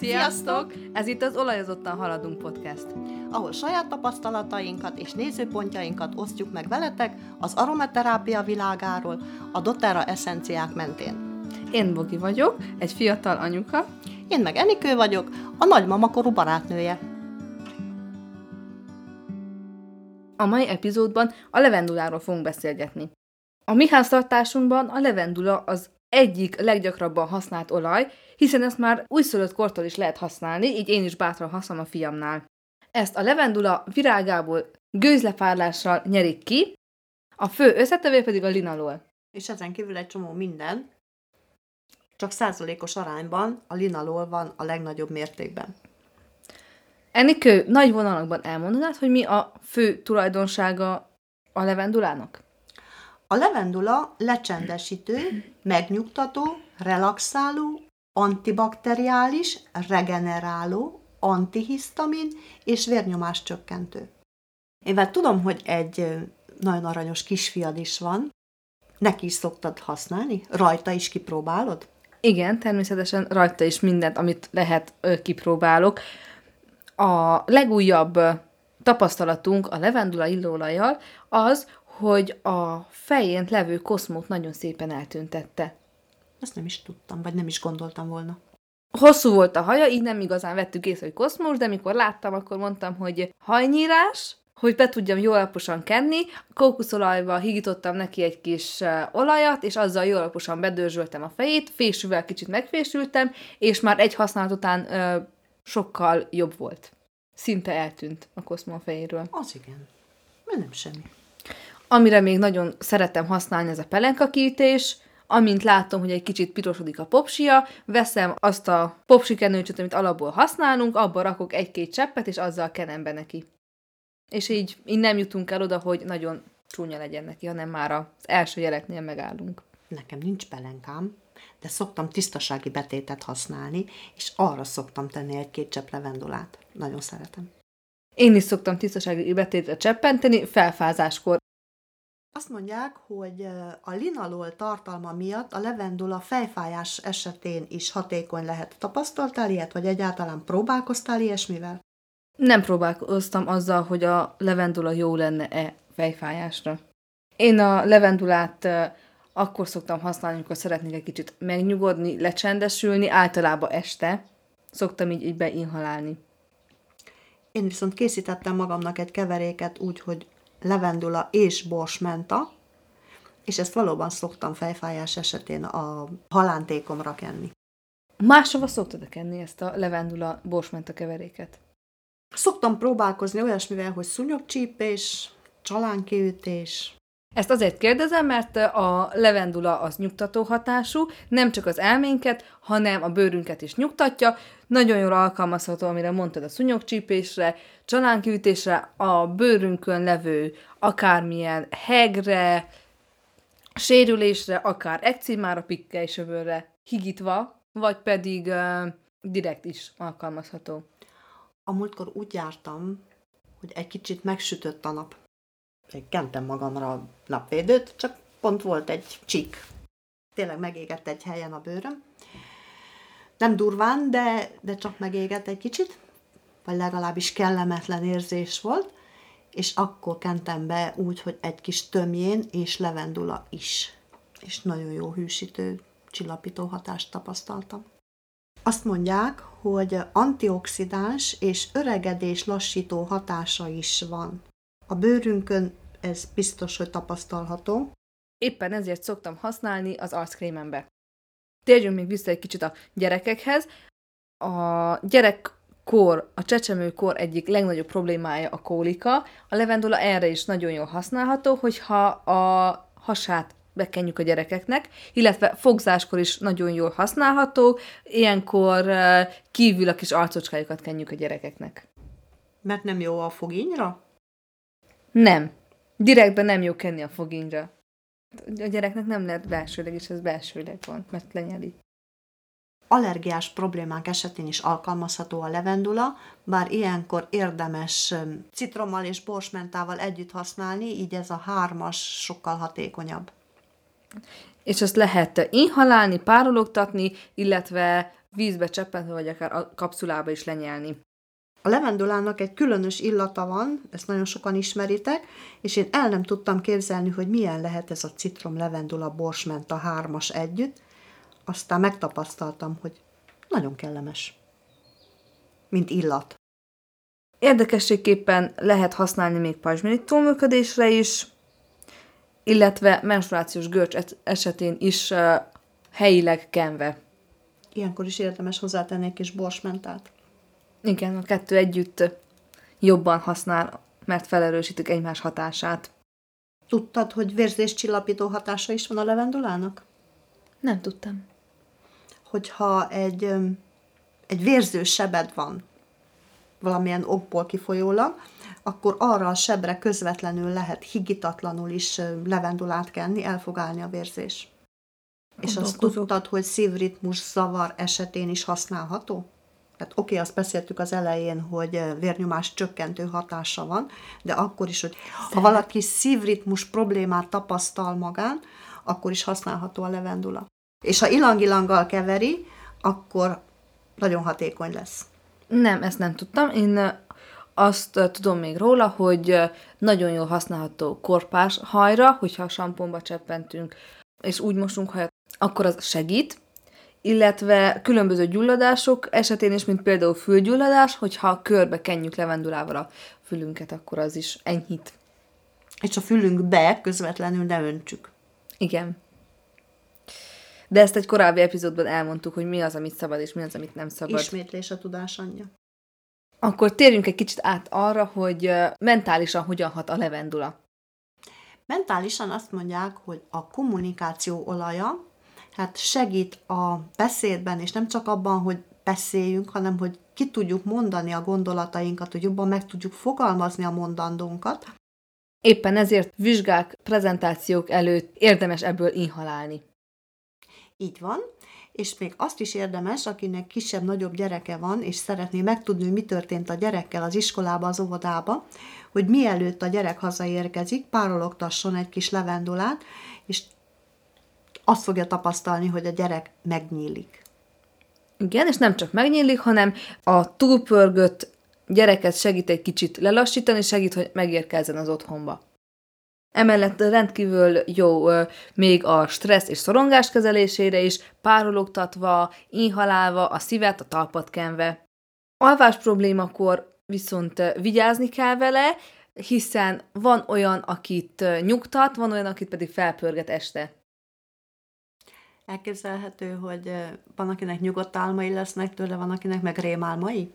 Sziasztok! Ez itt az Olajozottan Haladunk podcast. ahol saját tapasztalatainkat és nézőpontjainkat osztjuk meg veletek az aromaterápia világáról, a doTERRA eszenciák mentén. Én Bogi vagyok, egy fiatal anyuka. Én meg Enikő vagyok, a nagymamakorú barátnője. A mai epizódban a levenduláról fogunk beszélgetni. A mi háztartásunkban a levendula az egyik leggyakrabban használt olaj, hiszen ezt már újszülött kortól is lehet használni, így én is bátran használom a fiamnál. Ezt a levendula virágából gőzlepárlással nyerik ki, a fő összetevő pedig a linalol. És ezen kívül egy csomó minden, csak százalékos arányban a linalol van a legnagyobb mértékben. Enikő, nagy vonalakban elmondanád, hogy mi a fő tulajdonsága a levendulának? A levendula lecsendesítő, megnyugtató, relaxáló, antibakteriális, regeneráló, antihisztamin és vérnyomás csökkentő. Én már tudom, hogy egy nagyon aranyos kisfiad is van. Neki is szoktad használni? Rajta is kipróbálod? Igen, természetesen rajta is mindent, amit lehet, kipróbálok. A legújabb tapasztalatunk a levendula illóolajjal az, hogy a fején levő koszmót nagyon szépen eltüntette. Ezt nem is tudtam, vagy nem is gondoltam volna. Hosszú volt a haja, így nem igazán vettük észre, hogy koszmós, de mikor láttam, akkor mondtam, hogy hajnyírás, hogy be tudjam jól alaposan kenni, kókuszolajba higítottam neki egy kis ö, olajat, és azzal jól alaposan bedörzsöltem a fejét, fésűvel kicsit megfésültem, és már egy használat után ö, sokkal jobb volt. Szinte eltűnt a koszmó fejéről. Az igen. Mert nem semmi. Amire még nagyon szeretem használni, ez a pelenkakiütés. Amint látom, hogy egy kicsit pirosodik a popsia, veszem azt a popsikenőcsöt, amit alapból használunk, abba rakok egy-két cseppet, és azzal kenem be neki. És így, így nem jutunk el oda, hogy nagyon csúnya legyen neki, hanem már az első jeleknél megállunk. Nekem nincs pelenkám, de szoktam tisztasági betétet használni, és arra szoktam tenni egy-két csepp levendulát. Nagyon szeretem. Én is szoktam tisztasági betétre cseppenteni, felfázáskor. Azt mondják, hogy a linalol tartalma miatt a levendula fejfájás esetén is hatékony lehet. Tapasztaltál ilyet, vagy egyáltalán próbálkoztál ilyesmivel? Nem próbálkoztam azzal, hogy a levendula jó lenne-e fejfájásra. Én a levendulát akkor szoktam használni, amikor szeretnék egy kicsit megnyugodni, lecsendesülni, általában este. Szoktam így, így beinhalálni. Én viszont készítettem magamnak egy keveréket úgy, hogy levendula és borsmenta, és ezt valóban szoktam fejfájás esetén a halántékomra kenni. Máshova szoktad kenni ezt a levendula borsmenta keveréket? Szoktam próbálkozni olyasmivel, hogy szúnyogcsípés, csalánkiütés, Ezt azért kérdezem, mert a levendula az nyugtató hatású, nem csak az elménket, hanem a bőrünket is nyugtatja. Nagyon jól alkalmazható, amire mondtad a szúnyogcsípésre, csalánkiütésre, a bőrünkön levő akármilyen hegre, sérülésre, akár ekcimára, pikkelysövőre higítva, vagy pedig uh, direkt is alkalmazható. A múltkor úgy jártam, hogy egy kicsit megsütött a nap. Kentem magamra a napvédőt, csak pont volt egy csík. Tényleg megégett egy helyen a bőröm. Nem durván, de, de csak megégett egy kicsit, vagy legalábbis kellemetlen érzés volt, és akkor kentem be úgy, hogy egy kis tömjén és levendula is. És nagyon jó hűsítő, csillapító hatást tapasztaltam. Azt mondják, hogy antioxidáns és öregedés lassító hatása is van. A bőrünkön ez biztos, hogy tapasztalható. Éppen ezért szoktam használni az arckrémembe. Térjünk még vissza egy kicsit a gyerekekhez. A gyerekkor, a csecsemőkor egyik legnagyobb problémája a kólika. A levendula erre is nagyon jól használható, hogyha a hasát bekenjük a gyerekeknek, illetve fogzáskor is nagyon jól használható, ilyenkor eh, kívül a kis arcocskájukat kenjük a gyerekeknek. Mert nem jó a fogényra? Nem. Direktben nem jó kenni a fogényra. A gyereknek nem lehet belsőleg, és ez belsőleg van, mert lenyeli. Allergiás problémák esetén is alkalmazható a levendula, bár ilyenkor érdemes citrommal és borsmentával együtt használni, így ez a hármas sokkal hatékonyabb. és ezt lehet inhalálni, párologtatni, illetve vízbe cseppentve, vagy akár a kapszulába is lenyelni. A levendulának egy különös illata van, ezt nagyon sokan ismeritek, és én el nem tudtam képzelni, hogy milyen lehet ez a citrom, levendula, borsment a hármas együtt. Aztán megtapasztaltam, hogy nagyon kellemes. Mint illat. Érdekességképpen lehet használni még pajzsmirittó működésre is, illetve menstruációs görcs esetén is uh, helyileg kenve. Ilyenkor is érdemes hozzátenni egy kis borsmentát. Igen, a kettő együtt jobban használ, mert felerősítik egymás hatását. Tudtad, hogy vérzéscsillapító hatása is van a levendulának? Nem tudtam. Hogyha egy, egy vérző sebed van, valamilyen okból kifolyólag, akkor arra a sebre közvetlenül lehet higitatlanul is levendulát kenni, el fog állni a vérzés. És azt tudtad, hogy szívritmus zavar esetén is használható? Tehát oké, okay, azt beszéltük az elején, hogy vérnyomás csökkentő hatása van, de akkor is, hogy ha valaki szívritmus problémát tapasztal magán, akkor is használható a levendula. És ha ilang-ilanggal keveri, akkor nagyon hatékony lesz. Nem, ezt nem tudtam. Én azt tudom még róla, hogy nagyon jól használható korpás hajra, hogyha a samponba cseppentünk, és úgy mosunk hajat, akkor az segít, illetve különböző gyulladások esetén is, mint például fülgyulladás, hogyha körbe kenjük levendulával a fülünket, akkor az is enyhít. És a fülünkbe közvetlenül ne öntsük. Igen. De ezt egy korábbi epizódban elmondtuk, hogy mi az, amit szabad, és mi az, amit nem szabad. Ismétlés a tudás anyja. Akkor térjünk egy kicsit át arra, hogy mentálisan hogyan hat a levendula. Mentálisan azt mondják, hogy a kommunikáció olaja, hát segít a beszédben, és nem csak abban, hogy beszéljünk, hanem hogy ki tudjuk mondani a gondolatainkat, hogy jobban meg tudjuk fogalmazni a mondandónkat. Éppen ezért vizsgák, prezentációk előtt érdemes ebből inhalálni. Így van, és még azt is érdemes, akinek kisebb-nagyobb gyereke van, és szeretné megtudni, hogy mi történt a gyerekkel az iskolába, az óvodába, hogy mielőtt a gyerek hazaérkezik, párologtasson egy kis levendulát, és azt fogja tapasztalni, hogy a gyerek megnyílik. Igen, és nem csak megnyílik, hanem a túlpörgött gyereket segít egy kicsit lelassítani, segít, hogy megérkezzen az otthonba. Emellett rendkívül jó még a stressz és szorongás kezelésére is, párologtatva, inhalálva, a szívet, a talpat kenve. Alvás problémakor viszont vigyázni kell vele, hiszen van olyan, akit nyugtat, van olyan, akit pedig felpörget este. Elképzelhető, hogy van, akinek nyugodt álmai lesznek tőle, van, akinek meg rémálmai?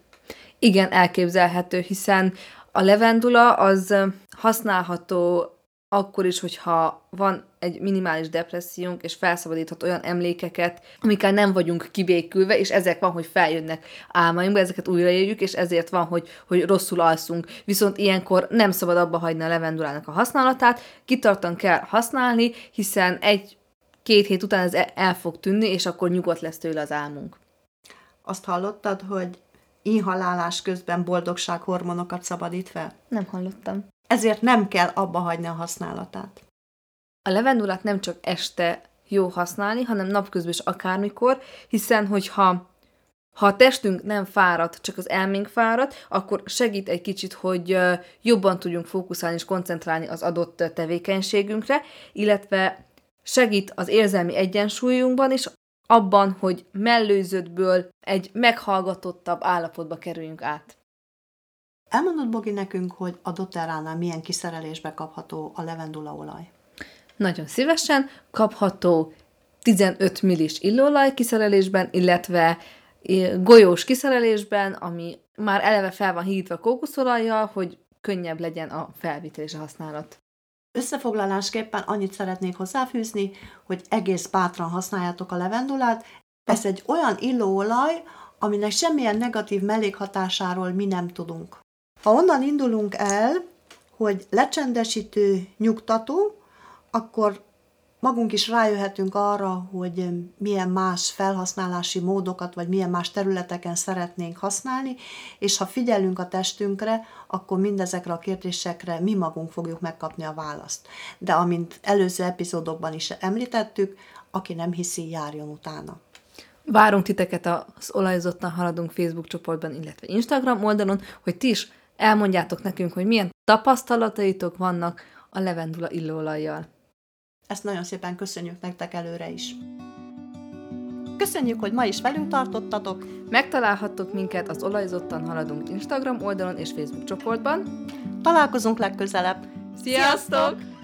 Igen, elképzelhető, hiszen a levendula az használható akkor is, hogyha van egy minimális depressziónk, és felszabadíthat olyan emlékeket, amikkel nem vagyunk kibékülve, és ezek van, hogy feljönnek álmainkba, ezeket újraéljük, és ezért van, hogy, hogy rosszul alszunk. Viszont ilyenkor nem szabad abba hagyni a levendulának a használatát, kitartan kell használni, hiszen egy két hét után ez el fog tűnni, és akkor nyugodt lesz tőle az álmunk. Azt hallottad, hogy inhalálás közben boldogsághormonokat szabadít fel? Nem hallottam. Ezért nem kell abba hagyni a használatát. A levendulát nem csak este jó használni, hanem napközben is akármikor, hiszen hogyha ha a testünk nem fárad, csak az elménk fárad, akkor segít egy kicsit, hogy jobban tudjunk fókuszálni és koncentrálni az adott tevékenységünkre, illetve segít az érzelmi egyensúlyunkban is, abban, hogy mellőzöttből egy meghallgatottabb állapotba kerüljünk át. Elmondod, Bogi, nekünk, hogy a doterránál milyen kiszerelésbe kapható a levendulaolaj? Nagyon szívesen kapható 15 millis illóolaj kiszerelésben, illetve golyós kiszerelésben, ami már eleve fel van hívva kókuszolajjal, hogy könnyebb legyen a felvitel és a használat. Összefoglalásképpen annyit szeretnék hozzáfűzni, hogy egész bátran használjátok a levendulát. Ez egy olyan illóolaj, aminek semmilyen negatív mellékhatásáról mi nem tudunk. Ha onnan indulunk el, hogy lecsendesítő, nyugtató, akkor magunk is rájöhetünk arra, hogy milyen más felhasználási módokat, vagy milyen más területeken szeretnénk használni, és ha figyelünk a testünkre, akkor mindezekre a kérdésekre mi magunk fogjuk megkapni a választ. De amint előző epizódokban is említettük, aki nem hiszi, járjon utána. Várunk titeket az Olajozottan Haladunk Facebook csoportban, illetve Instagram oldalon, hogy ti is elmondjátok nekünk, hogy milyen tapasztalataitok vannak a levendula illóolajjal. Ezt nagyon szépen köszönjük nektek előre is. Köszönjük, hogy ma is velünk tartottatok. Megtalálhattok minket az Olajzottan Haladunk Instagram oldalon és Facebook csoportban. Találkozunk legközelebb. Sziasztok!